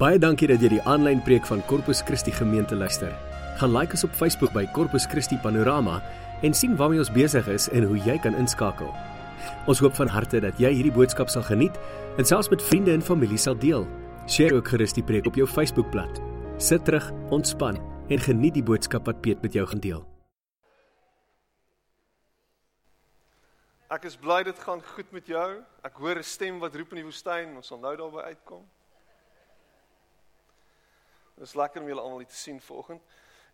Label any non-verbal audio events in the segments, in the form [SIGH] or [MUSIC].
Baie dankie dat jy die aanlyn preek van Corpus Christi gemeente luister. Gaan like ons op Facebook by Corpus Christi Panorama en sien waarmee ons besig is en hoe jy kan inskakel. Ons hoop van harte dat jy hierdie boodskap sal geniet en selfs met vriende en familie sal deel. Deel ook gerus die preek op jou Facebookblad. Sit terug, ontspan en geniet die boodskap wat Piet met jou gaan deel. Ek is bly dit gaan goed met jou. Ek hoor 'n stem wat roep in die woestyn. Ons sal nou daarby uitkom. Dit is lekker om julle almal hier te sien vanoggend.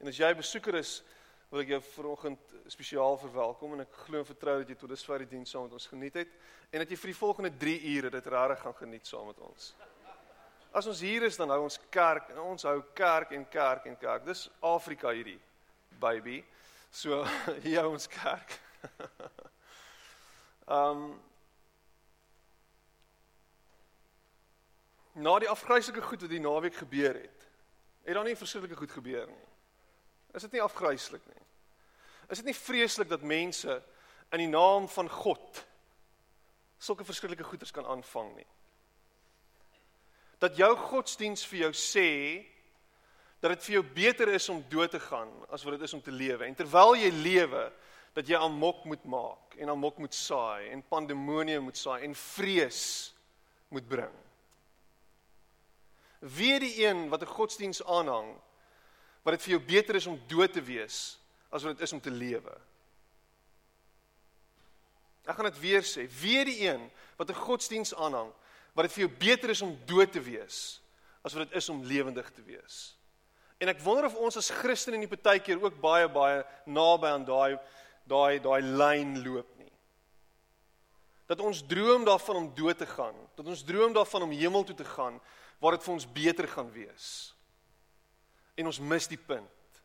En as jy 'n besoeker is, wil ek jou vanoggend spesiaal verwelkom en ek glo en vertrou dat jy tot dusver die diens saam met ons geniet het en dat jy vir die volgende 3 ure dit regtig gaan geniet saam met ons. As ons hier is, dan hou ons kerk en ons hou kerk en kerk en kerk. Dis Afrika hierdie, baby. So [LAUGHS] hier hou ons kerk. [LAUGHS] Ehm um, Na die afgryslike goed wat die naweek gebeur het, het daar nie verskriklike goed gebeur nie. Is dit nie afgryslik nie? Is dit nie vreeslik dat mense in die naam van God sulke verskriklike goeders kan aanvang nie? Dat jou godsdiens vir jou sê dat dit vir jou beter is om dood te gaan as wat dit is om te lewe. En terwyl jy lewe, dat jy amok moet maak en amok moet saai en pandemonium moet saai en vrees moet bring. Wie die een wat 'n godsdiens aanhang wat dit vir jou beter is om dood te wees as wat dit is om te lewe. Ek gaan dit weer sê, wie die een wat 'n godsdiens aanhang wat dit vir jou beter is om dood te wees as wat dit is om lewendig te wees. En ek wonder of ons as Christene in die partykeer ook baie baie naby aan daai daai daai lyn loop nie. Dat ons droom daarvan om dood te gaan, dat ons droom daarvan om hemel toe te gaan waar dit vir ons beter gaan wees. En ons mis die punt.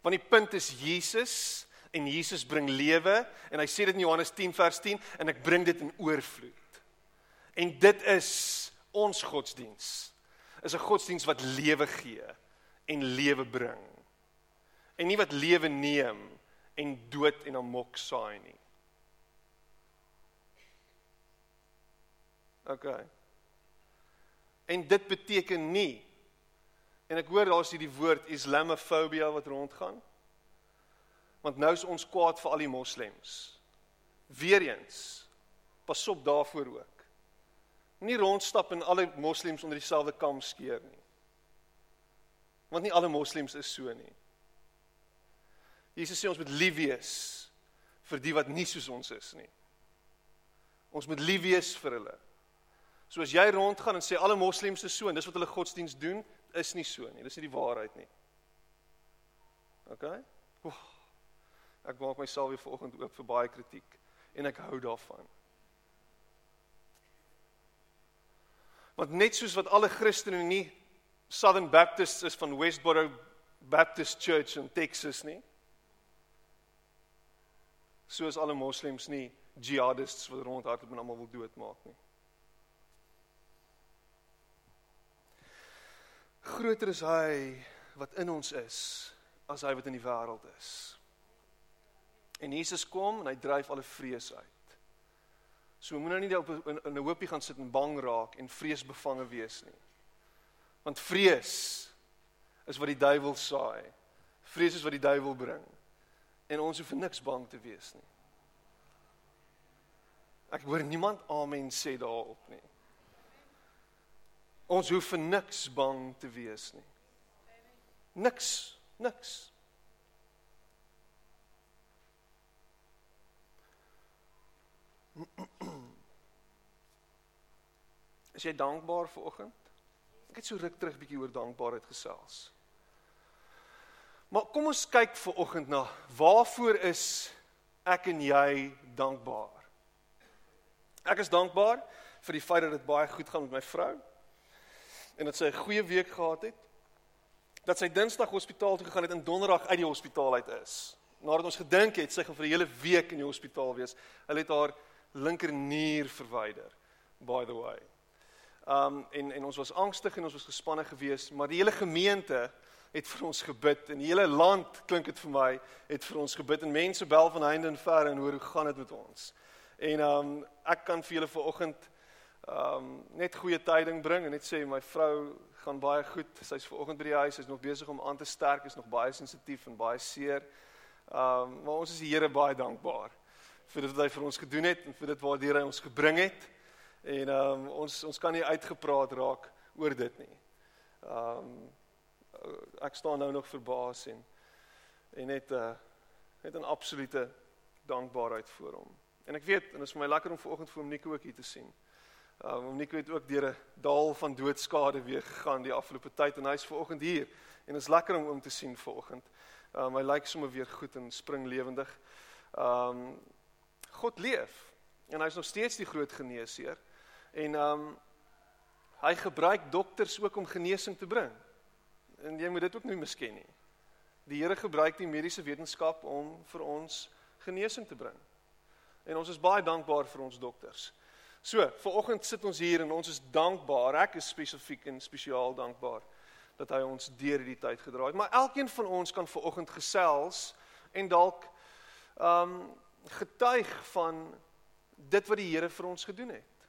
Want die punt is Jesus en Jesus bring lewe en hy sê dit in Johannes 10 vers 10 en ek bring dit in oorvloed. En dit is ons godsdiens. Is 'n godsdiens wat lewe gee en lewe bring. En nie wat lewe neem en dood en amok saai nie. OK. En dit beteken nie en ek hoor daar's hierdie woord Islamofobia wat rondgaan. Want nou is ons kwaad vir al die moslems. Weereens pas op daarvoor ook. Nie rondstap en alle moslems onder dieselfde kam skeer nie. Want nie alle moslems is so nie. Jesus sê ons moet lief wees vir die wat nie soos ons is nie. Ons moet lief wees vir hulle. So as jy rondgaan en sê alle moslems is so en dis wat hulle godsdiens doen, is nie so nie. Dis nie die waarheid nie. OK? Oef, ek maak myself weer vanoggend oop vir baie kritiek en ek hou daarvan. Want net soos wat alle Christene nie Southern Baptists is van Westboro Baptist Church in Texas nie, soos alle moslems nie jihadists wat rondhardloop en almal wil doodmaak nie. Groter is hy wat in ons is as hy wat in die wêreld is. En Jesus kom en hy dryf alle vrees uit. So moenie nou nie op 'n hoopie gaan sit en bang raak en vreesbevange wees nie. Want vrees is wat die duiwel saai. Vrees is wat die duiwel bring en ons hoef vir niks bang te wees nie. Ek hoor niemand amen sê daarop nie. Ons hoef vir niks bang te wees nie. Niks, niks. [CLEARS THROAT] Is jy dankbaar vir oggend? Ek het so ruk terug bietjie oor dankbaarheid gesels. Maar kom ons kyk vir oggend na waarvoor is ek en jy dankbaar? Ek is dankbaar vir die feit dat dit baie goed gaan met my vrou en dat sy 'n goeie week gehad het. Dat sy Dinsdag hospitaal toe gegaan het en Donderdag uit die hospitaal uit is. Nadat ons gedink het sy gaan vir 'n hele week in die hospitaal wees, hulle het haar linkernier verwyder. By the way. Um en en ons was angstig en ons was gespanne geweest, maar die hele gemeente het vir ons gebid en die hele land klink dit vir my het vir ons gebid en mense bel van heinde en ver en hoor hoe gaan dit met ons. En um ek kan vir julle vanoggend ehm um, net goeie tyding bring en net sê my vrou gaan baie goed. Sy's ver oggend by die huis, sy's nog besig om aan te sterk, is nog baie sensitief en baie seer. Ehm um, maar ons is die Here baie dankbaar vir dit wat hy vir ons gedoen het en vir dit waartoe hy ons gebring het. En ehm um, ons ons kan nie uitgepraat raak oor dit nie. Ehm um, ek staan nou nog verbaas en en net 'n uh, net 'n absolute dankbaarheid voor hom. En ek weet en dit is vir my lekker om vanoggend vir hom Nico ook hier te sien. Um, om Nico het ook deur 'n dal van doodskade weer gegaan die afgelope tyd en hy's vanoggend hier en dit is lekker om hom te sien vanoggend. Um, hy lyk sommer weer goed en spring lewendig. Um God leef en hy's nog steeds die groot geneesheer. En um hy gebruik dokters ook om genesing te bring. En jy moet dit ook nie misken nie. Die Here gebruik die mediese wetenskap om vir ons genesing te bring. En ons is baie dankbaar vir ons dokters. So, ver oggend sit ons hier en ons is dankbaar. Ek is spesifiek en spesiaal dankbaar dat hy ons deur hierdie tyd gedra het. Maar elkeen van ons kan ver oggend gesels en dalk um getuig van dit wat die Here vir ons gedoen het.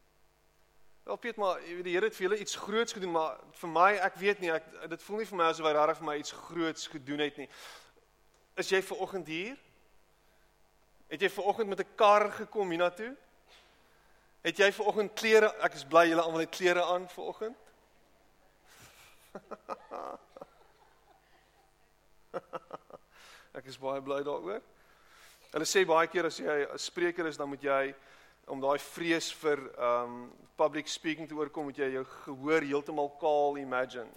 Wel Piet, maar die Here het vir julle iets groots gedoen, maar vir my, ek weet nie, ek dit voel nie vir my asof hy regtig vir my iets groots gedoen het nie. Is jy ver oggend hier? Het jy ver oggend met 'n kar gekom hiernatoe? Het jy ver oggend klere? Ek is bly julle almal het klere aan ver oggend. [LAUGHS] ek is baie bly daaroor. Hulle sê baie keer as jy 'n spreker is, dan moet jy om daai vrees vir um public speaking te oorkom, moet jy jou gehoor heeltemal kaal imagine.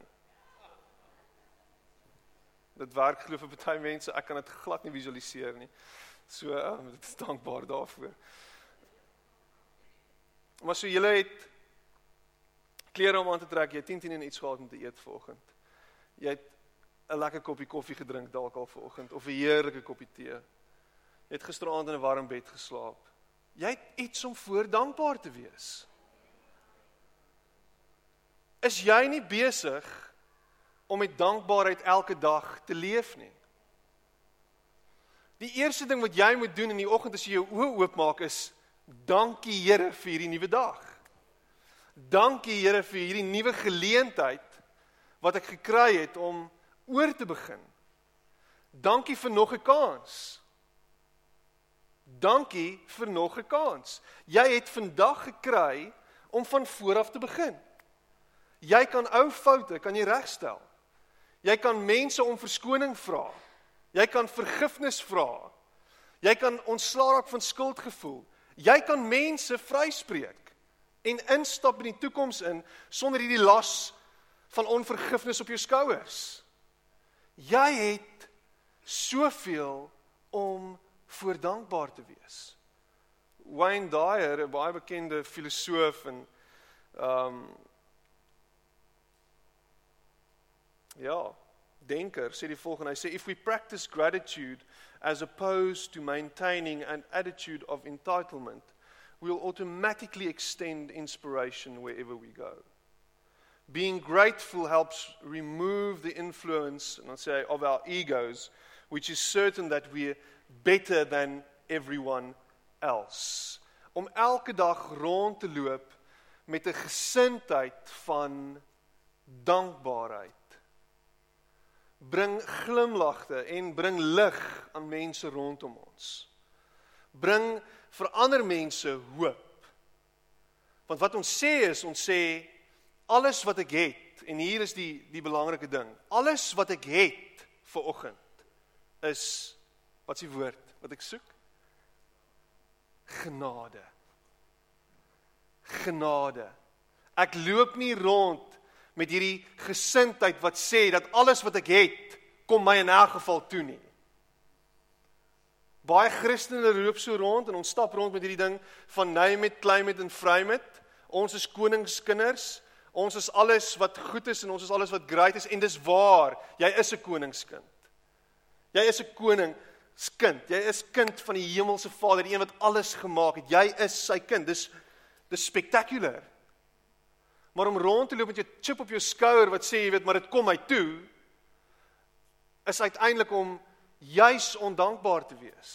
Dit werk glo vir baie mense. Ek kan dit glad nie visualiseer nie. So, um, dit is dankbaar daarvoor. Maar so julle het klere om aan te trek, jy het 10 10 en iets gehad om te eet vanoggend. Jy het 'n lekker koppie koffie gedrink dalk al vanoggend of 'n heerlike koppie tee. Jy het gisteraand in 'n warm bed geslaap. Jy het iets om voor dankbaar te wees. Is jy nie besig om met dankbaarheid elke dag te leef nie? Die eerste ding wat jy moet doen in die oggend as jy jou oë oopmaak is Dankie Here vir hierdie nuwe dag. Dankie Here vir hierdie nuwe geleentheid wat ek gekry het om oor te begin. Dankie vir nog 'n kans. Dankie vir nog 'n kans. Jy het vandag gekry om van voor af te begin. Jy kan ou foute kan jy regstel. Jy kan mense om verskoning vra. Jy kan vergifnis vra. Jy kan ontslaa raak van skuldgevoel. Jy kan mense vryspreek en instap in die toekoms in sonder hierdie las van onvergifnis op jou skouers. Jy het soveel om voor dankbaar te wees. Wayne Dyer, 'n baie bekende filosoof en ehm um, ja, denker, sê die volgende, hy sê if we practice gratitude as opposed to maintaining an attitude of entitlement, we'll automatically extend inspiration wherever we go. Being grateful helps remove the influence, and I say, of our egos, which is certain that we're better than everyone else. Om elke dag rond te loop met 'n gesindheid van dankbaarheid bring glimlagte en bring lig aan mense rondom ons. Bring vir ander mense hoop. Want wat ons sê is ons sê alles wat ek het en hier is die die belangrike ding. Alles wat ek het vir oggend is wat s'ie woord wat ek soek? Genade. Genade. Ek loop nie rond met hierdie gesindheid wat sê dat alles wat ek het kom my in elk geval toe nie. Baie Christene loop so rond en ons stap rond met hierdie ding van name met claim met en vry met. Ons is koningskinders. Ons is alles wat goed is en ons is alles wat great is en dis waar. Jy is 'n koningskind. Jy is 'n koningskind. Jy is kind van die hemelse Vader, die een wat alles gemaak het. Jy is sy kind. Dis dis spectacular. Maar om rond te loop met jou chip op jou skouer wat sê jy weet maar dit kom my toe is uiteindelik om juis ondankbaar te wees.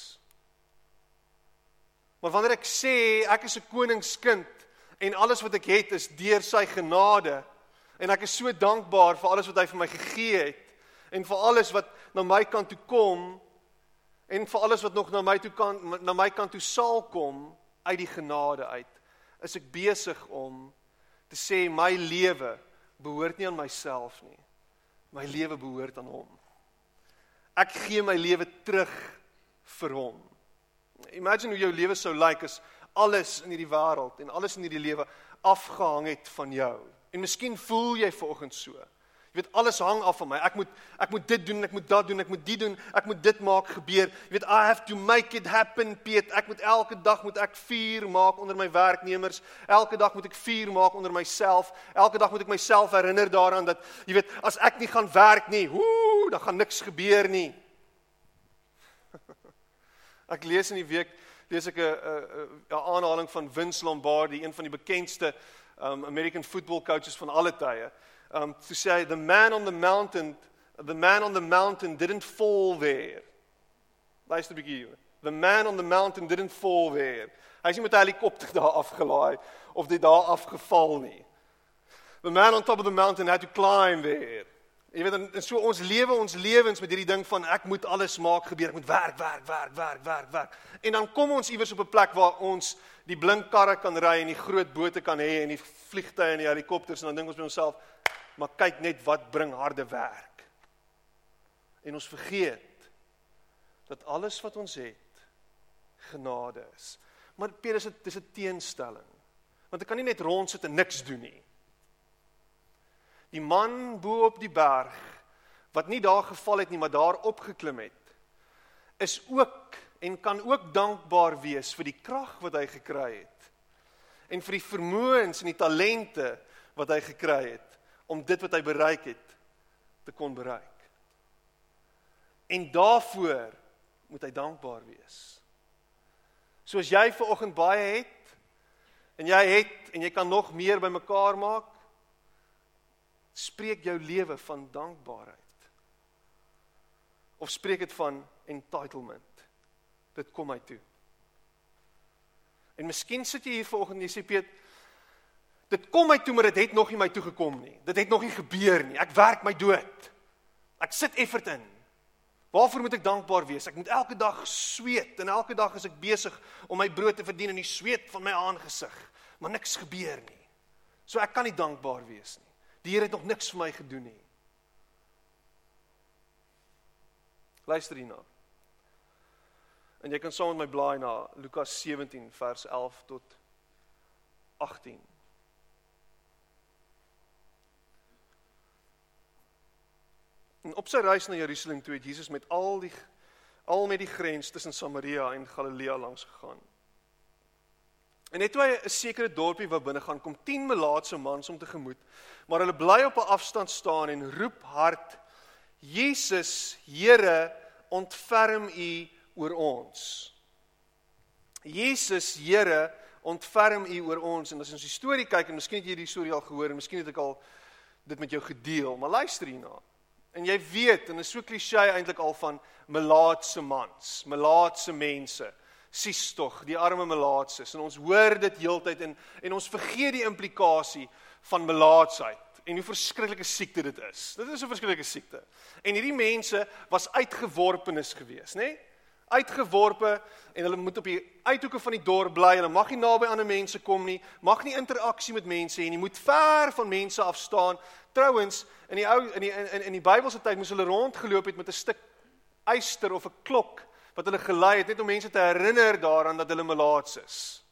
Maar wanneer ek sê ek is 'n koningskind En alles wat ek het is deur sy genade. En ek is so dankbaar vir alles wat hy vir my gegee het en vir alles wat na my kant toe kom en vir alles wat nog na my toe kan na my kant toe sal kom uit die genade uit. Is ek besig om te sê my lewe behoort nie aan myself nie. My lewe behoort aan hom. Ek gee my lewe terug vir hom. Imagine hoe jou lewe sou lyk like as alles in hierdie wêreld en alles in hierdie lewe afgehang het van jou. En miskien voel jy vanoggend so. Jy weet alles hang af van my. Ek moet ek moet dit doen, ek moet dat doen, ek moet dit doen, ek moet dit maak gebeur. Jy weet I have to make it happen, Piet. Ek moet elke dag moet ek vuur maak onder my werknemers. Elke dag moet ek vuur maak onder myself. Elke dag moet ek myself herinner daaraan dat jy weet as ek nie gaan werk nie, woe, dan gaan niks gebeur nie. [LAUGHS] ek lees in die week lees ek 'n 'n aanhaling van Vince Lombardi, een van die bekendste um American football coaches van alle tye um, to say the man on the mountain, the man on the mountain didn't fall there. Luister 'n bietjie hier. The man on the mountain didn't fall there. Hy is nie met 'n helikopter [LAUGHS] daar afgelaai of dit daar afgeval nie. The man on top of the mountain had to climb there. Jy weet en so ons lewe ons lewens met hierdie ding van ek moet alles maak gebeur, ek moet werk, werk, werk, werk, werk, werk. En dan kom ons iewers op 'n plek waar ons die blink karre kan ry en die groot bote kan hê en die vliegtye en die helikopters en dan dink ons by onsself, maar kyk net wat bring harde werk. En ons vergeet dat alles wat ons het genade is. Maar Petrus dit is 'n teenstelling. Want ek kan nie net rond sit en niks doen nie. Die man bo op die berg wat nie daar geval het nie, maar daar opgeklim het, is ook en kan ook dankbaar wees vir die krag wat hy gekry het en vir die vermoëns en die talente wat hy gekry het om dit wat hy bereik het te kon bereik. En daarvoor moet hy dankbaar wees. Soos jy ver oggend baie het en jy het en jy kan nog meer bymekaar maak, spreek jou lewe van dankbaarheid. Of spreek dit van entitlement? Dit kom my toe. En miskien sit jy hier vanoggend en jy sê Piet, Dit kom my toe, maar dit het nog nie my toe gekom nie. Dit het nog nie gebeur nie. Ek werk my dood. Ek sit effort in. Waarvoor moet ek dankbaar wees? Ek moet elke dag sweet en elke dag is ek besig om my brood te verdien in die sweet van my aangesig, maar niks gebeur nie. So ek kan nie dankbaar wees nie. Die Here het nog niks vir my gedoen nie. Luister hierna. En jy kan saam met my blaai na Lukas 17 vers 11 tot 18. En op sy reis na Jerusalem toe het Jesus met al die al met die grens tussen Samaria en Galilea langs gegaan. En net toe hy 'n sekere dorpie wou binne gaan, kom 10 melaatse mans om te gemoed, maar hulle bly op 'n afstand staan en roep hard: "Jesus, Here, ontferm U oor ons." Jesus, Here, ontferm U oor ons. En as ons die storie kyk en miskien het jy hierdie storie al gehoor en miskien het ek al dit met jou gedeel, maar luister hierna. En jy weet, en is so klisjé eintlik al van melaatse mans, melaatse mense. Sies tog, die arme melaatses. En ons hoor dit heeltyd en en ons vergeet die implikasie van melaatsheid en hoe verskriklike siekte dit is. Dit is 'n verskriklike siekte. En hierdie mense was uitgeworpenes geweest, nê? Nee? Uitgeworpe en hulle moet op die uithoeke van die dorp bly. Hulle mag nie naby ander mense kom nie, mag nie interaksie met mense hê nie. Moet ver van mense af staan. Trouwens, in die ou in die in in die Bybelse tyd moes hulle rondgeloop het met 'n stuk yster of 'n klok wat hulle gelei het net om mense te herinner daaraan dat hulle melaats is.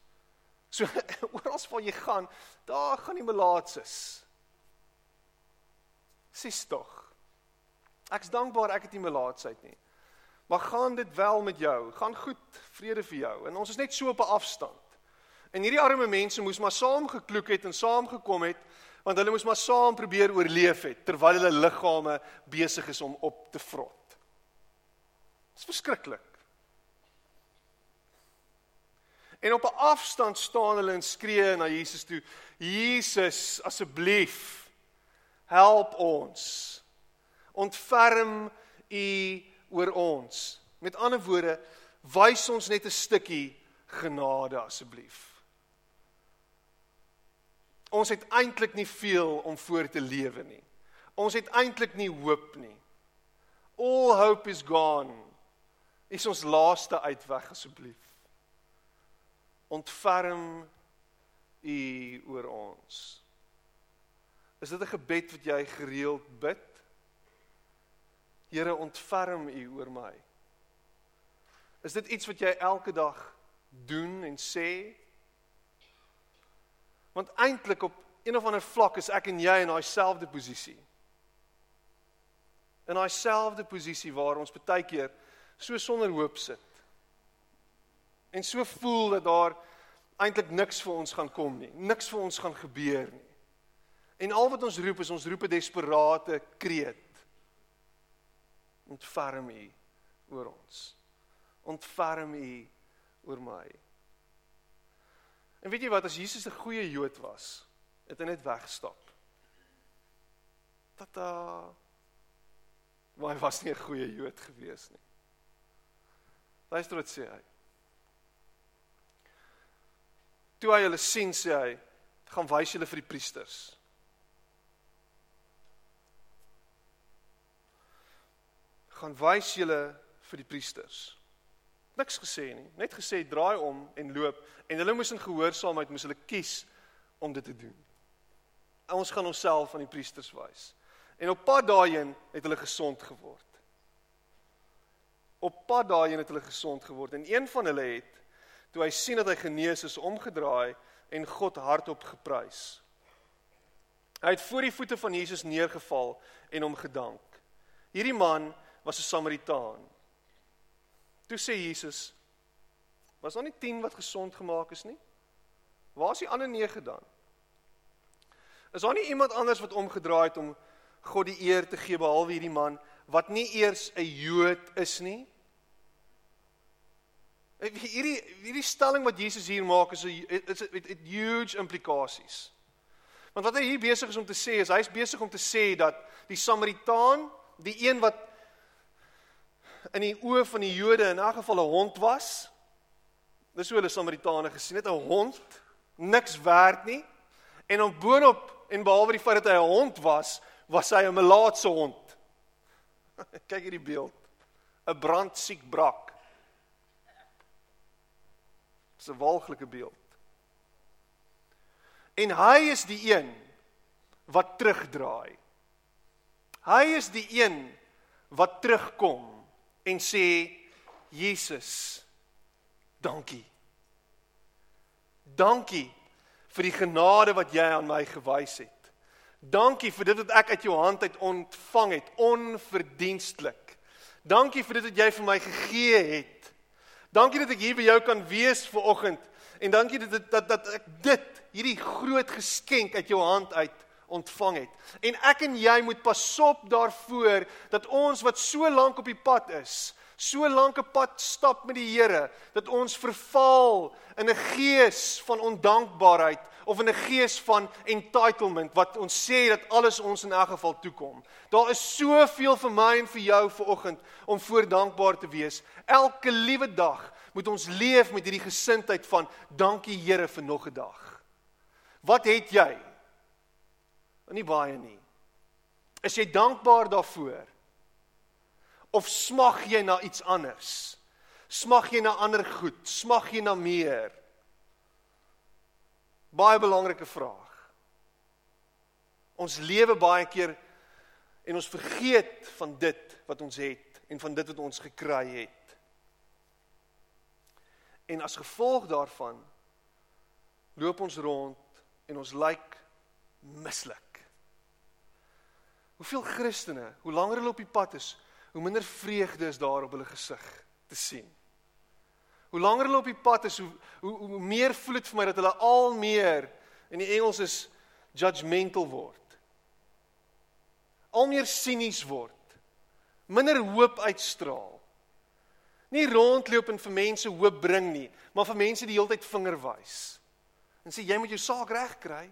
So [LAUGHS] oral waar jy gaan, daar gaan die melaatses. Sis tog. Ek's dankbaar ek het nie melaatsheid nie. Maar gaan dit wel met jou? Gaan goed, vrede vir jou. En ons is net so op 'n afstand. En hierdie arme mense moes maar saam gekloek het en saam gekom het want hulle moes maar saam probeer oorleef het terwyl hulle liggame besig is om op te vrot. Dit is verskriklik. En op 'n afstand staan hulle en skree na Jesus toe: "Jesus, asseblief, help ons. Ontferm U oor ons. Met ander woorde, wys ons net 'n stukkie genade asseblief. Ons het eintlik nie veel om voor te lewe nie. Ons het eintlik nie hoop nie. All hope is gone. Is ons laaste uitweg asseblief. Ontferm U oor ons. Is dit 'n gebed wat jy gereeld bid? Here, ontferm U oor my. Is dit iets wat jy elke dag doen en sê? Want eintlik op een of ander vlak is ek en jy in daai selfde posisie. In daai selfde posisie waar ons baie keer so sonder hoop sit. En so voel dat daar eintlik niks vir ons gaan kom nie. Niks vir ons gaan gebeur nie. En al wat ons roep is ons roep 'n desperate kreet. Ontferm U oor ons. Ontferm U oor my. En weet jy wat as Jesus 'n goeie Jood was, het hy net weggestap. Tata. Maar hy was nie 'n goeie Jood gewees nie. Luister wat sê hy. Toe hy hulle sien, sê hy, gaan wys julle vir die priesters. Gaan wys julle vir die priesters. Niks gesê nie, net gesê draai om en loop en hulle moes in gehoorsaamheid moes hulle kies om dit te doen. En ons gaan onsself aan die priesters wys. En op pad daarheen het hulle gesond geword. Op pad daarheen het hulle gesond geword en een van hulle het toe hy sien dat hy genees is, omgedraai en God hardop geprys. Hy het voor die voete van Jesus neergeval en hom gedank. Hierdie man was 'n Samaritaan. Toe sê Jesus: "Was daar nie 10 wat gesond gemaak is nie? Waar is die ander 9 dan? Is daar nie iemand anders wat omgedraai het om God die eer te gee behalwe hierdie man wat nie eers 'n Jood is nie?" Hierdie hierdie stelling wat Jesus hier maak is 'n it, it huge implikasies. Want wat hy hier besig is om te sê is hy's besig om te sê dat die Samaritaan, die een wat in die oë van die Jode in 'n geval 'n hond was, dis hoe hulle Samaritane gesien het, 'n hond, niks werd nie. En om boonop en behalwe die feit dat hy 'n hond was, was hy 'n melaatse hond. [LAUGHS] Kyk hierdie beeld. 'n Brandsiek brak. 'n walglike beeld. En hy is die een wat terugdraai. Hy is die een wat terugkom en sê Jesus, dankie. Dankie vir die genade wat jy aan my gewys het. Dankie vir dit wat ek uit jou hand uit ontvang het onverdienstelik. Dankie vir dit wat jy vir my gegee het Dankie dat ek hier by jou kan wees ver oggend en dankie dat dat dat ek dit hierdie groot geskenk uit jou hand uit ontvang het. En ek en jy moet pasop daarvoor dat ons wat so lank op die pad is, so lank 'n pad stap met die Here, dat ons verval in 'n gees van ondankbaarheid of in 'n gees van entitlement wat ons sê dat alles ons in elk geval toekom. Daar is soveel vir my en vir jou vanoggend om voor dankbaar te wees. Elke liewe dag moet ons leef met hierdie gesindheid van dankie Here vir nog 'n dag. Wat het jy? Nie baie nie. Is jy dankbaar daarvoor? Of smag jy na iets anders? Smag jy na ander goed? Smag jy na meer? Baie belangrike vraag. Ons lewe baie keer en ons vergeet van dit wat ons het en van dit wat ons gekry het. En as gevolg daarvan loop ons rond en ons lyk mislik. Hoeveel Christene, hoe langer hulle op die pad is, hoe minder vreugde is daar op hulle gesig te sien. Hoe langer hulle op die pad is, hoe hoe, hoe meer voel dit vir my dat hulle al meer in die Engels is judgmental word. Al meer sinies word. Minder hoop uitstraal. Nie rondloop en vir mense hoop bring nie, maar vir mense die hele tyd vinger wys. En sê jy moet jou saak reg kry.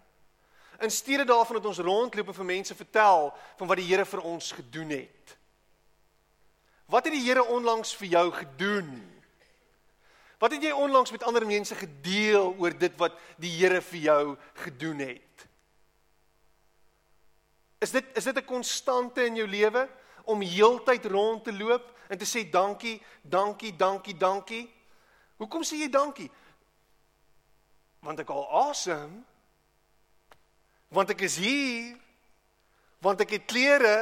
In steede daarvan dat ons rondloop en vir mense vertel van wat die Here vir ons gedoen het. Wat het die Here onlangs vir jou gedoen? Wat het jy onlangs met ander mense gedeel oor dit wat die Here vir jou gedoen het? Is dit is dit 'n konstante in jou lewe om heeltyd rond te loop en te sê dankie, dankie, dankie, dankie? Hoekom sê jy dankie? Want ek al asem. Want ek is hier. Want ek het klere.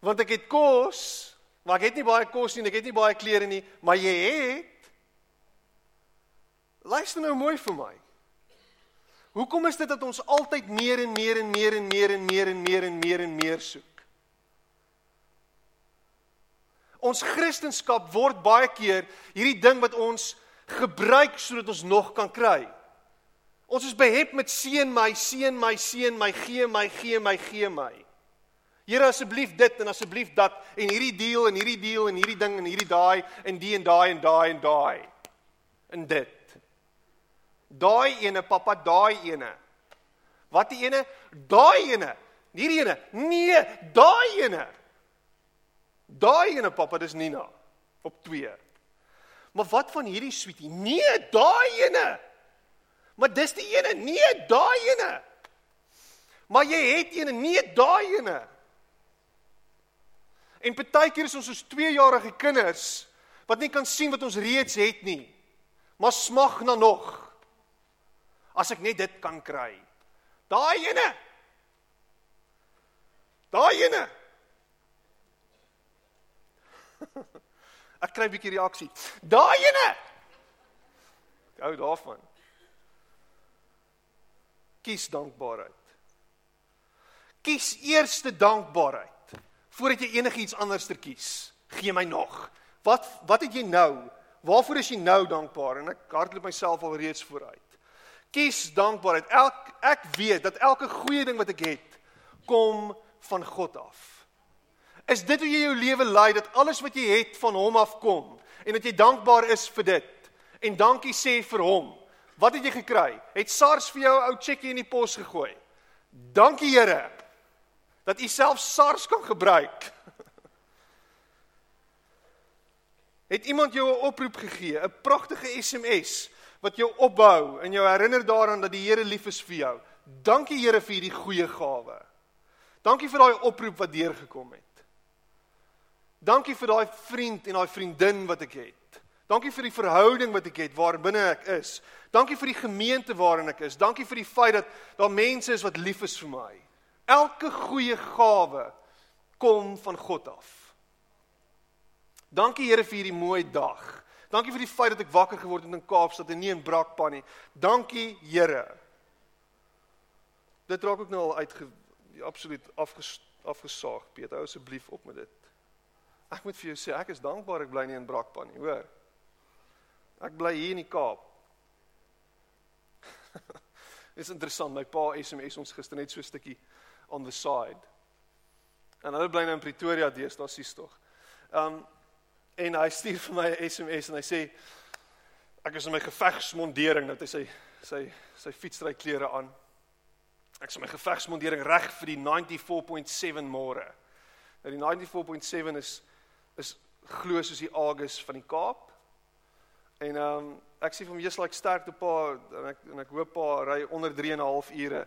Want ek het kos. Maar ek het nie baie kos nie, ek het nie baie klere nie, maar jy het Luister nou mooi vir my. Hoekom is dit dat ons altyd meer en meer en meer en meer en meer en meer en meer en meer soek? Ons Christendom word baie keer hierdie ding wat ons gebruik sodat ons nog kan kry. Ons is behep met seën my, seën my, seën my, gee my, gee my, gee my. Here asseblief dit en asseblief dat en hierdie deal en hierdie deal en hierdie ding en hierdie daai en die en daai en daai en daai. En dit. Daai ene, pappa, daai ene. Wat die ene? Daai ene. Hierdie ene. Nee, daai ene. Daai ene, pappa, dis Nina op 2. Maar wat van hierdie sweetie? Nee, daai ene. Maar dis die ene. Nee, daai ene. Maar jy het ene, nee, daai ene. En partykeer is ons soos 2-jarige kinders wat nie kan sien wat ons reeds het nie. Maar smag na nog. As ek net dit kan kry. Daai ene. Daai ene. [LAUGHS] Ek kry 'n bietjie reaksie. Daai ene. Hou daarvan. Kies dankbaarheid. Kies eerste dankbaarheid voordat jy enigiets anders ter kies. Gee my nog. Wat wat het jy nou? Waarvoor is jy nou dankbaar? En ek hardloop myself al reeds vooruit. Kies dankbaarheid. Elk ek weet dat elke goeie ding wat ek het kom van God af. Is dit hoe jy jou lewe lei dat alles wat jy het van hom af kom en dat jy dankbaar is vir dit en dankie sê vir hom. Wat het jy gekry? Het SARS vir jou 'n ou cheque in die pos gegooi? Dankie Here dat u self SARS kan gebruik. [LAUGHS] Het iemand jou 'n oproep gegee, 'n pragtige SMS wat jou opbou en jou herinner daaraan dat die Here lief is vir jou. Dankie Here vir hierdie goeie gawe. Dankie vir daai oproep wat deurgekom het. Dankie vir daai vriend en daai vriendin wat ek het. Dankie vir die verhouding wat ek het waarbinne ek is. Dankie vir die gemeente waarin ek is. Dankie vir die feit dat daar mense is wat lief is vir my. Elke goeie gawe kom van God af. Dankie Here vir hierdie mooi dag. Dankie vir die feit dat ek wakker geword het in Kaapstad en nie in Brakpan nie. Dankie Here. Dit raak ook nou al uit absoluut afges, afgesaag. Piet, hou asseblief op met dit. Ek moet vir jou sê ek is dankbaar ek bly nie in Brakpan nie, hoor. Ek bly hier in die Kaap. [LAUGHS] Dit is interessant, my pa SMS ons gister net so 'n stukkie on the side. En hulle bly nou in Pretoria deesdae sies tog. Um en hy stuur vir my 'n SMS en hy sê ek is in my gevegsmondering dat hy sy sy sy fietsry klere aan. Ek is in my gevegsmondering reg vir die 94.7 môre. Nou die 94.7 is is glo soos die Agus van die Kaap. En um ek sê vir hom jy's like sterkte pa en ek en ek hoop pa ry onder 3 en 'n half ure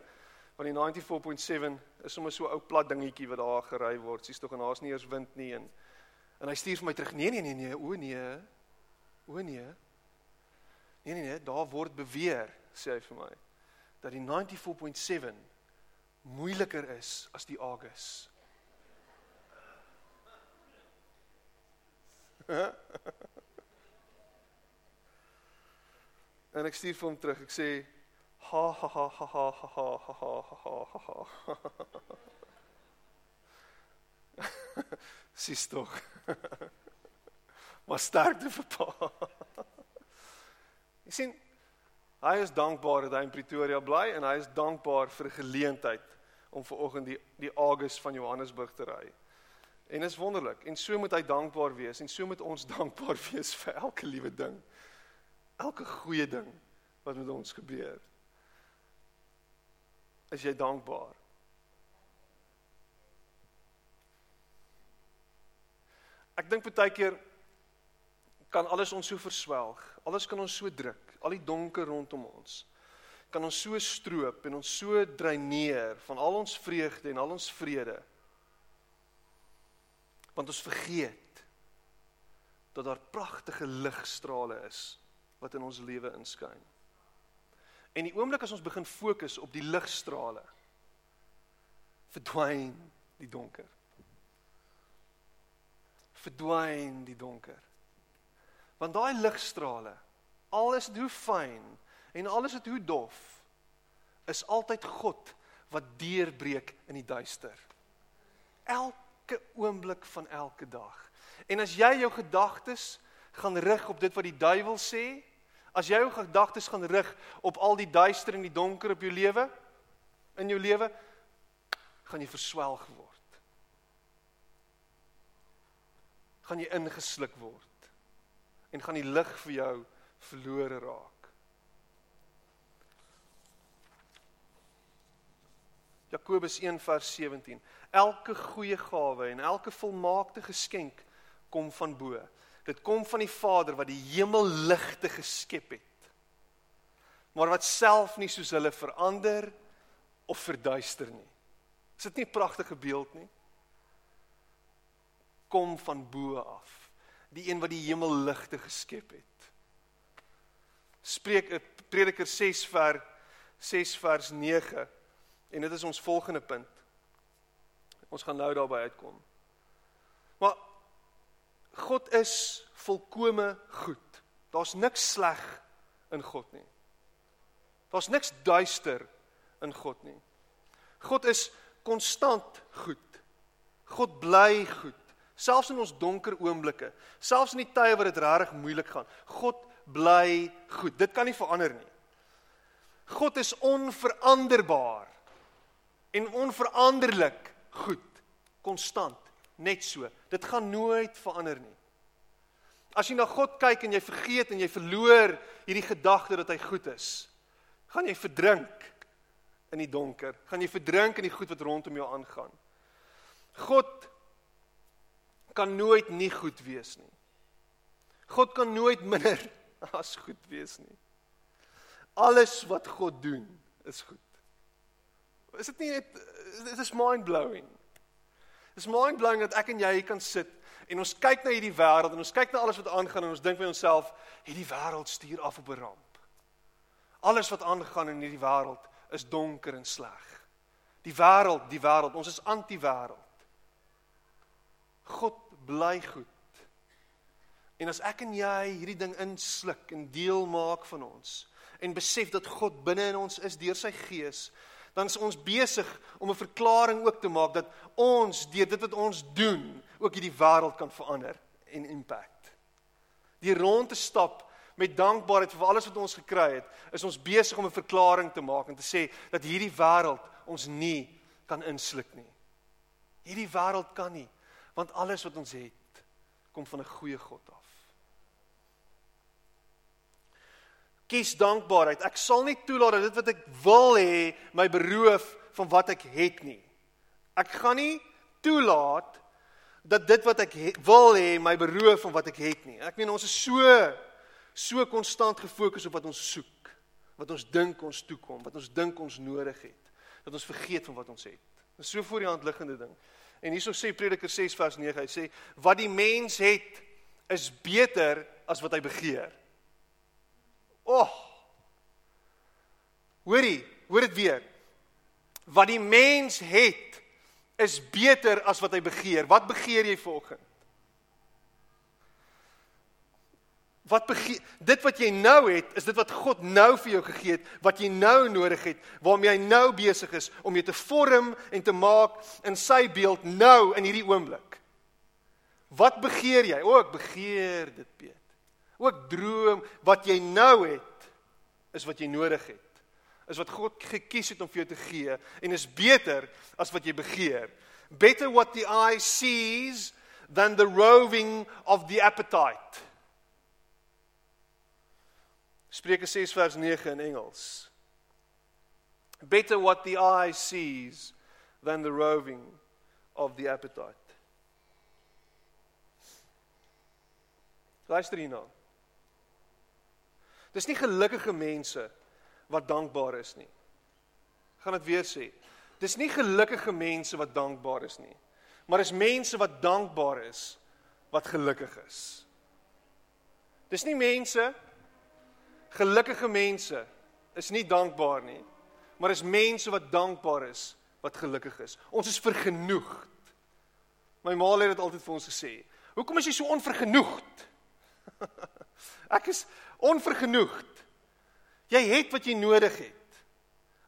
want die 94.7 is sommer so ou plat dingetjie wat daar gery word. Sies tog en daar's nie eers wind nie en en hy stuur vir my terug. Nee nee nee nee, o nee. O nee. Nee nee nee, daar word beweer, sê hy vir my, dat die 94.7 moeiliker is as die Agus. [LAUGHS] en ek stuur vir hom terug. Ek sê ha ha ha ha ha ha ha ha ha ha ha. Sis tog. Maar sterkte vir pa. Jy sien hy is dankbaar dat hy in Pretoria bly en hy is dankbaar vir 'n geleentheid om ver oggend die die Agus van Johannesburg te ry. En is wonderlik en so moet hy dankbaar wees en so moet ons dankbaar wees vir elke liewe ding. Elke goeie ding wat met ons gebeur. Is jy dankbaar? Ek dink baie keer kan alles ons so verswelg. Alles kan ons so druk, al die donker rondom ons. Kan ons so stroop en ons so dreineer van al ons vreugde en al ons vrede. Want ons vergeet dat daar pragtige ligstrale is wat in ons lewe inskyn. En die oomblik as ons begin fokus op die ligstrale, verdwyn die donker. Verdwyn die donker. Want daai ligstrale, al is dit hoe fyn en al is dit hoe dof, is altyd God wat deurbreek in die duister. Elke oomblik van elke dag. En as jy jou gedagtes gaan rig op dit wat die duiwel sê, as jy jou gedagtes gaan rig op al die duister en die donker op jou lewe, in jou lewe, gaan jy verswelg word. Gaan jy ingesluk word en gaan die lig vir jou verlore raak. Jakobus 1:17 Elke goeie gawe en elke volmaakte geskenk kom van bo. Dit kom van die Vader wat die hemelligte geskep het. Maar wat self nie soos hulle verander of verduister nie. Is dit nie 'n pragtige beeld nie? Kom van bo af die een wat die hemelligte geskep het. Spreek Prediker 6 vers 6 vers 9 en dit is ons volgende punt. Ons gaan nou daarby uitkom. Maar God is volkome goed. Daar's niks sleg in God nie. Daar's niks duister in God nie. God is konstant goed. God bly goed. Selfs in ons donker oomblikke, selfs in die tye wat dit regtig moeilik gaan, God bly goed. Dit kan nie verander nie. God is onveranderbaar en onveranderlik goed, konstant, net so. Dit gaan nooit verander nie. As jy na God kyk en jy vergeet en jy verloor hierdie gedagte dat hy goed is, gaan jy verdrink in die donker, gaan jy verdrink in die goed wat rondom jou aangaan. God kan nooit nie goed wees nie. God kan nooit minder [LAUGHS] as goed wees nie. Alles wat God doen is goed. Is dit nie net dit is mind blowing. Dit is mind blowing dat ek en jy hier kan sit en ons kyk na hierdie wêreld en ons kyk na alles wat aangaan en ons dink by onsself hierdie wêreld stuur af op 'n ramp. Alles wat aangaan in hierdie wêreld is donker en sleg. Die wêreld, die wêreld, ons is anti-wêreld. God bly goed. En as ek en jy hierdie ding insluk en deel maak van ons en besef dat God binne in ons is deur sy gees, dan is ons besig om 'n verklaring ook te maak dat ons deur dit wat ons doen ook hierdie wêreld kan verander en impact. Die rond te stap met dankbaarheid vir alles wat ons gekry het, is ons besig om 'n verklaring te maak en te sê dat hierdie wêreld ons nie kan insluk nie. Hierdie wêreld kan nie want alles wat ons het kom van 'n goeie God af. Kies dankbaarheid. Ek sal nie toelaat dat dit wat ek wil hê my beroof van wat ek het nie. Ek gaan nie toelaat dat dit wat ek he, wil hê my beroof van wat ek het nie. Ek meen ons is so so konstant gefokus op wat ons soek, wat ons dink ons toekom, wat ons dink ons nodig het, dat ons vergeet van wat ons het. Dis so voor die hand liggende ding. En hierso sê Prediker 6 vers 9, hy sê wat die mens het is beter as wat hy begeer. Oh. Hoorie, hoor dit weer. Wat die mens het is beter as wat hy begeer. Wat begeer jy vanoggend? Wat begeer, dit wat jy nou het, is dit wat God nou vir jou gegee het, wat jy nou nodig het, waarmee hy nou besig is om jou te vorm en te maak in sy beeld nou in hierdie oomblik. Wat begeer jy? O, ek begeer dit, Piet. Ook droom wat jy nou het is wat jy nodig het. Is wat God gekies het om vir jou te gee en is beter as wat jy begeer. Better what the eye sees than the roving of the appetite. Spreuke 6 vers 9 in Engels. Better what the eye sees than the roving of the appetite. Luister hierna. Dis nie gelukkige mense wat dankbaar is nie. Ek gaan dit weer sê. Dis nie gelukkige mense wat dankbaar is nie. Maar is mense wat dankbaar is wat gelukkig is. Dis nie mense gelukkige mense is nie dankbaar nie, maar is mense wat dankbaar is wat gelukkig is. Ons is vergenoegd. My ma het dit altyd vir ons gesê. Hoekom is jy so onvergenoegd? [LAUGHS] Ek is onvergenoegd. Jy het wat jy nodig het.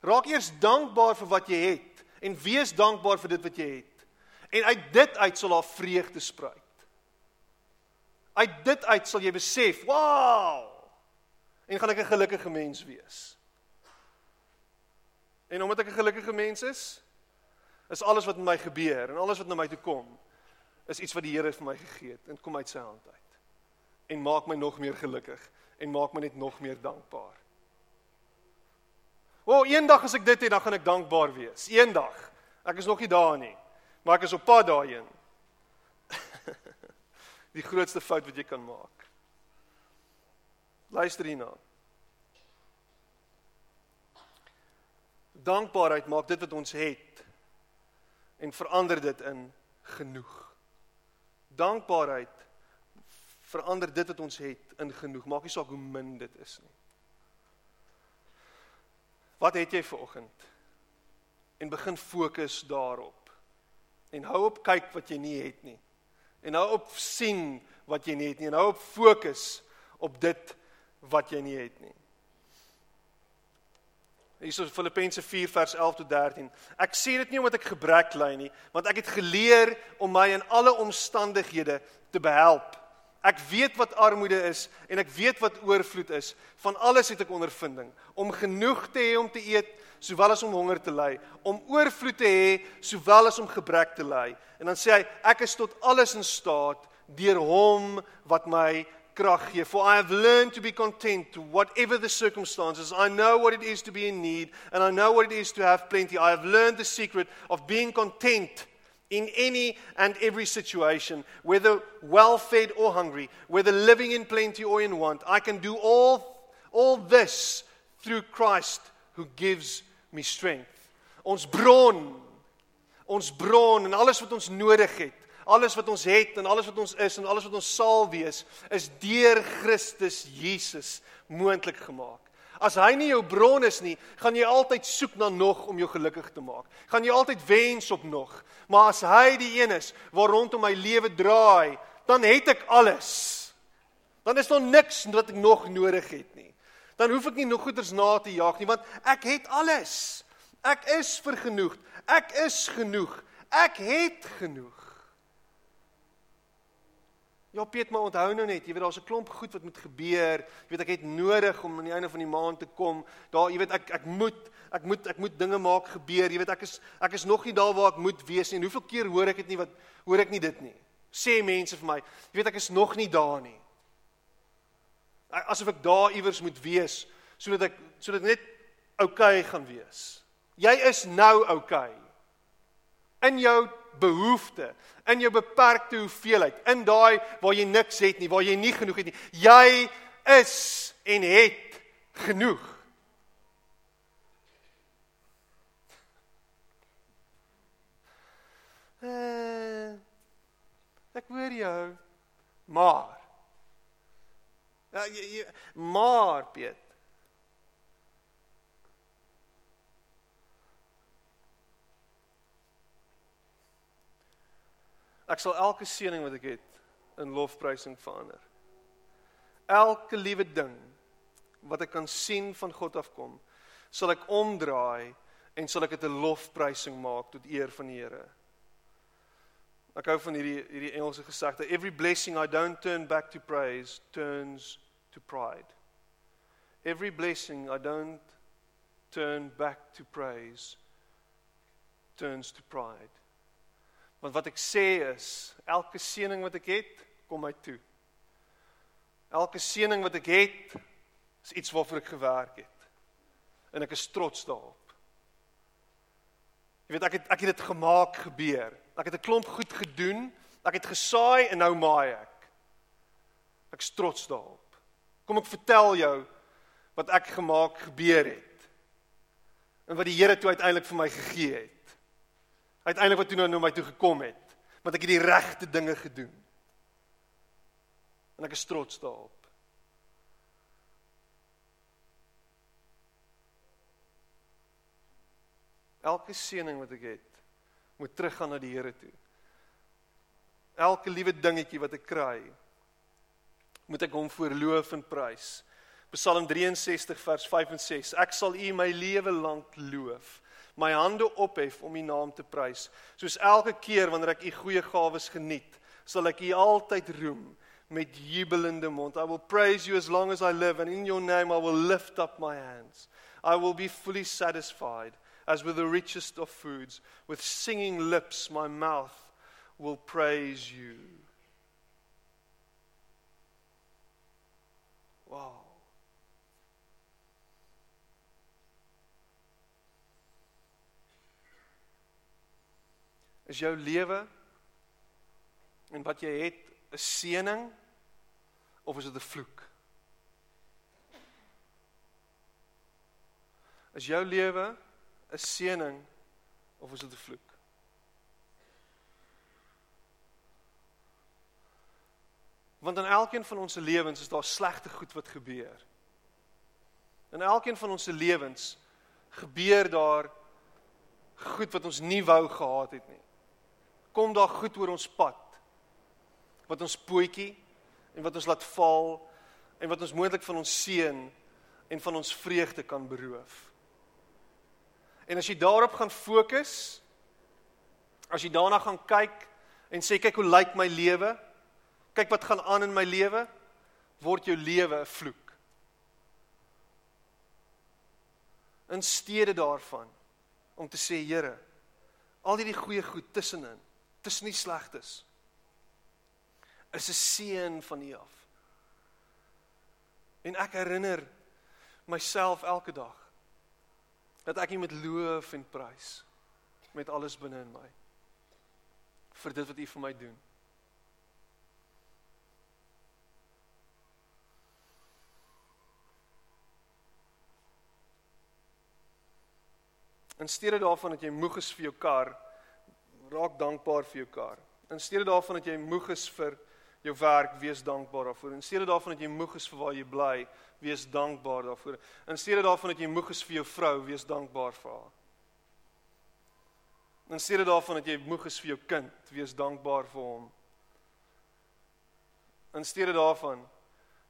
Raak eers dankbaar vir wat jy het en wees dankbaar vir dit wat jy het. En uit dit uit sal daar vreugde spruit. Uit dit uit sal jy besef, "Wow! en gaan ek 'n gelukkige mens wees. En omdat ek 'n gelukkige mens is, is alles wat met my gebeur en alles wat na my toe kom, is iets wat die Here vir my gegee het en kom uit sy hand uit. En maak my nog meer gelukkig en maak my net nog meer dankbaar. O, oh, eendag as ek dit het, dan gaan ek dankbaar wees. Eendag. Ek is nog nie daar nie, maar ek is op pad daarheen. [LAUGHS] die grootste fout wat jy kan maak. Luister hierna. Dankbaarheid maak dit wat ons het en verander dit in genoeg. Dankbaarheid verander dit wat ons het in genoeg. Maak nie saak hoe min dit is nie. Wat het jy vir oggend? En begin fokus daarop. En hou op kyk wat jy nie het nie. En hou op sien wat jy nie het nie. En hou op fokus op dit wat jy nie het nie. Hierso Filippense 4 vers 11 tot 13. Ek sê dit nie omdat ek gebrek ly nie, want ek het geleer om my in alle omstandighede te behelp. Ek weet wat armoede is en ek weet wat oorvloed is. Van alles het ek ondervinding om genoeg te hê om te eet sowel as om honger te ly, om oorvloed te hê sowel as om gebrek te ly. En dan sê hy ek is tot alles in staat deur hom wat my krag gee. For I have learned to be content whatever the circumstances. I know what it is to be in need and I know what it is to have plenty. I have learned the secret of being content in any and every situation, whether well fed or hungry, whether living in plenty or in want. I can do all all this through Christ who gives me strength. Ons bron, ons bron en alles wat ons nodig het alles wat ons het en alles wat ons is en alles wat ons sal wees is deur Christus Jesus moontlik gemaak. As hy nie jou bron is nie, gaan jy altyd soek na nog om jou gelukkig te maak. Gaan jy altyd wens op nog. Maar as hy die een is waar rondom my lewe draai, dan het ek alles. Dan is daar niks wat ek nog nodig het nie. Dan hoef ek nie nog goeders na te jaag nie want ek het alles. Ek is vergenoegd. Ek is genoeg. Ek het genoeg. Ja Piet, maar onthou nou net, jy weet daar's 'n klomp goed wat moet gebeur. Jy weet ek het nodig om aan die einde van die maand te kom. Daar, jy weet ek ek moet ek moet ek moet dinge maak gebeur. Jy weet ek is ek is nog nie daar waar ek moet wees nie. En hoeveel keer hoor ek dit nie wat hoor ek nie dit nie. Sê mense vir my, jy weet ek is nog nie daar nie. Asof ek daar iewers moet wees sodat ek sodat net oukei okay gaan wees. Jy is nou oukei. Okay. In jou behoefte, in jou beperkte hoeveelheid, in daai waar jy niks het nie, waar jy nie genoeg het nie. Jy is en het genoeg. Uh, ek hoor jou. Maar. Ja, jy, jy, maar Piet. Ek sal elke seëning wat ek het in lofprysing verander. Elke liewe ding wat ek kan sien van God afkom, sal ek omdraai en sal ek dit 'n lofprysing maak tot eer van die Here. Ek hou van hierdie hierdie Engelse gesegde, every blessing I don't turn back to praise turns to pride. Every blessing I don't turn back to praise turns to pride. Want wat ek sê is, elke seëning wat ek het, kom my toe. Elke seëning wat ek het, is iets waarvoor ek gewerk het. En ek is trots daarop. Jy weet ek het ek het dit gemaak gebeur. Ek het 'n klomp goed gedoen. Ek het gesaai en nou maai ek. Ek's trots daarop. Kom ek vertel jou wat ek gemaak gebeur het. En wat die Here toe uiteindelik vir my gegee het. Uiteindelik wat toe nou na my toe gekom het, want ek het die regte dinge gedoen. En ek is trots daarop. Elke seëning wat ek het, moet teruggaan na die Here toe. Elke liewe dingetjie wat ek kry, moet ek hom voorloof en prys. Psalm 63 vers 5 en 6. Ek sal U my lewe lank loof, my hande ophef om U naam te prys. Soos elke keer wanneer ek U goeie gawes geniet, sal ek U altyd roem met jubelende mond. I will praise you as long as I live and in your name I will lift up my hands. I will be fully satisfied as with the richest of foods. With singing lips, my mouth will praise you. Wow. Is jou lewe en wat jy het 'n seëning of is dit 'n vloek? Is jou lewe 'n seëning of is dit 'n vloek? Want in elkeen van ons se lewens is daar slegte goed wat gebeur. In elkeen van ons se lewens gebeur daar goed wat ons nie wou gehad het nie. Kom daar goed oor ons pad wat ons pootjie en wat ons laat val en wat ons moontlik van ons seën en van ons vreugde kan beroof. En as jy daarop gaan fokus, as jy daarna gaan kyk en sê kyk hoe lyk my lewe? Kyk wat gaan aan in my lewe? Word jou lewe 'n vloek. In steede daarvan om te sê Here, al hierdie goeie goed tussenin, tussen die slegtes is 'n seën van U af. En ek herinner myself elke dag dat ek U met loof en prys met alles binne in my vir dit wat U vir my doen. In steede daarvan dat jy moeg is vir jou kar, raak dankbaar vir jou kar. In steede daarvan dat jy moeg is vir jou werk, wees dankbaar daarvoor. In steede daarvan dat jy moeg is vir waar jy bly, wees dankbaar daarvoor. In steede daarvan dat jy moeg is vir jou vrou, wees dankbaar vir haar. In steede daarvan dat jy moeg is vir jou kind, wees dankbaar vir hom. In steede daarvan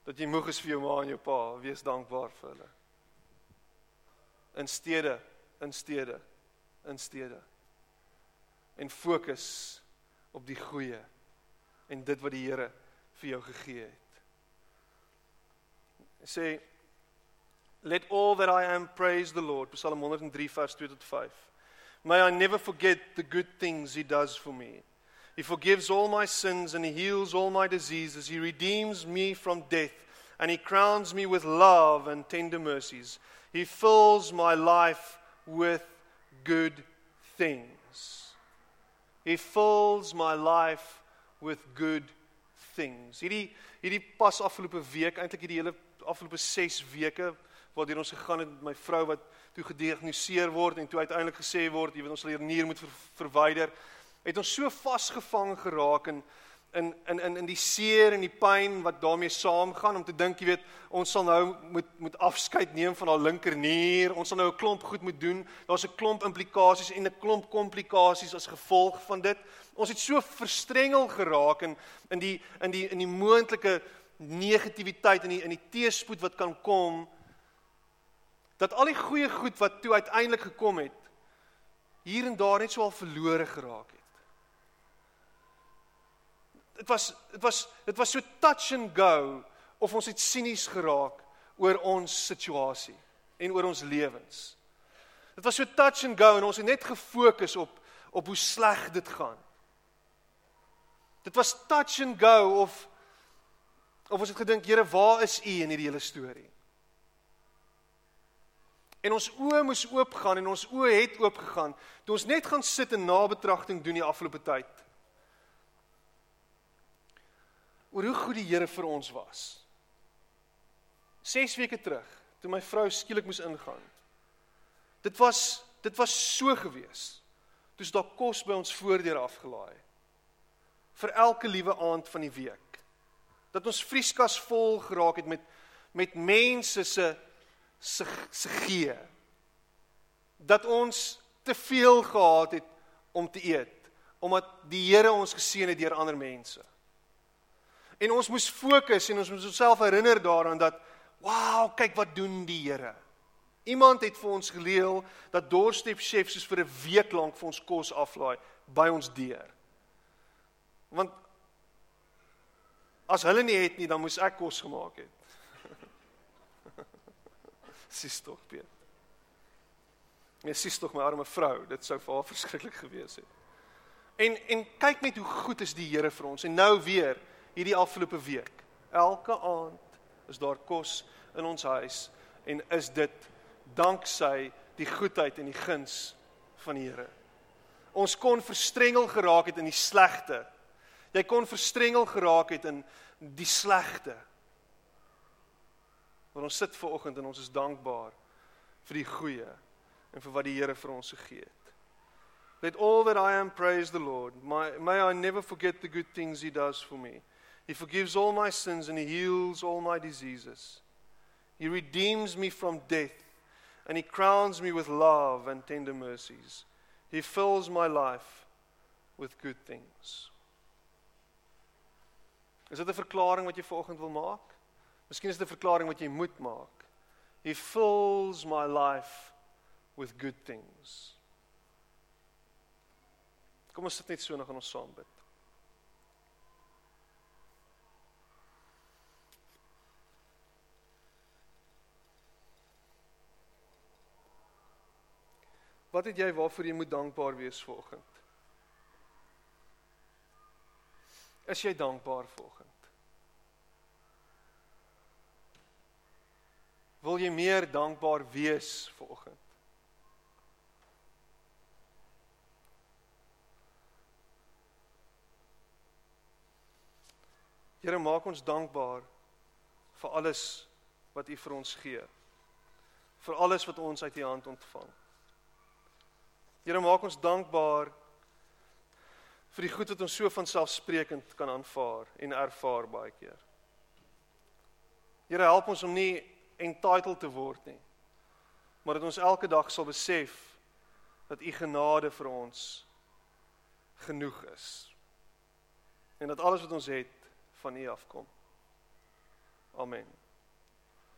dat jy moeg is vir jou ma en jou pa, wees dankbaar vir hulle. In steede, in steede, in steede. En fokus op die goeie en dit wat die Here vir jou gegee het. Sê let all that I am praise the Lord. Psalm 103 vers 2 tot 5 May I never forget the good things he does for me. He forgives all my sins and he heals all my diseases. He redeems me from death and he crowns me with love and tender mercies. He fills my life with good things He fills my life with good things. Hierdie hierdie pas afgelope week eintlik hierdie hele afgelope 6 weke waardeur ons gegaan het met my vrou wat toe gediagnoseer word en toe uiteindelik gesê word jy weet ons sal hier nier moet ver, verwyder het ons so vasgevang geraak in in in in in die seer en die pyn wat daarmee saamgaan om te dink jy weet ons sal nou moet moet afskeid neem van haar linkernier. Ons sal nou 'n klomp goed moet doen. Daar's 'n klomp implikasies en 'n klomp komplikasies as gevolg van dit. Ons het so verstrengel geraak in in die in die in die moontlike negativiteit en die in die teespoed wat kan kom dat al die goeie goed wat toe uiteindelik gekom het hier en daar net so al verlore geraak het. Dit was dit was dit was so touch and go of ons het sinies geraak oor ons situasie en oor ons lewens. Dit was so touch and go en ons het net gefokus op op hoe sleg dit gaan. Dit was touch and go of Of ons het gedink, Here, waar is U in hierdie hele storie? En ons oë moes oopgaan en ons oë het oopgegaan toe ons net gaan sit en nabetragting doen die afgelope tyd. Oor hoe goed die Here vir ons was. 6 weke terug, toe my vrou skielik moes ingaan. Dit was dit was so gewees. Toe's daar kos by ons voordeur afgelaai. vir elke liewe aand van die week. Dat ons vrieskas vol geraak het met met mense se se se gee. Dat ons te veel gehad het om te eet omdat die Here ons geseën het deur ander mense. En ons moes fokus en ons moes onsself herinner daaraan dat wow, kyk wat doen die Here. Iemand het vir ons geleel dat doorstep chef soos vir 'n week lank vir ons kos aflaai by ons deur. Want as hulle nie het nie, dan moes ek kos gemaak het. [LAUGHS] Sis tog Piet. Ja, sis tog my arme vrou, dit sou vir haar [LAUGHS] verskriklik gewees het. En en kyk net hoe goed is die Here vir ons. En nou weer hierdie afgelope week. Elke aand is daar kos in ons huis en is dit danksy die goedheid en die guns van die Here. Ons kon verstrengel geraak het in die slegte. Jy kon verstrengel geraak het in die slegte. Maar ons sit ver oggend en ons is dankbaar vir die goeie en vir wat die Here vir ons gegee het. Let all that I am praise the Lord. My, may I never forget the good things he does for me. He forgives all my sins and he heals all my diseases. He redeems me from death and he crowns me with love and tender mercies. He fills my life with good things. Is dit 'n verklaring wat jy vanoggend wil maak? Miskien is dit 'n verklaring wat jy moet maak. He fills my life with good things. Kom ons sit net so en ons saam bid. Wat het jy waarvoor jy moet dankbaar wees vanoggend? Is jy dankbaar vanoggend? Wil jy meer dankbaar wees vanoggend? Here maak ons dankbaar vir alles wat U vir ons gee. Vir alles wat ons uit U hand ontvang. Here maak ons dankbaar vir die goed wat ons so van selfsprekend kan aanvaar en ervaar baie keer. Here help ons om nie entitled te word nie. Maar dat ons elke dag sal besef dat u genade vir ons genoeg is. En dat alles wat ons het van u afkom. Amen.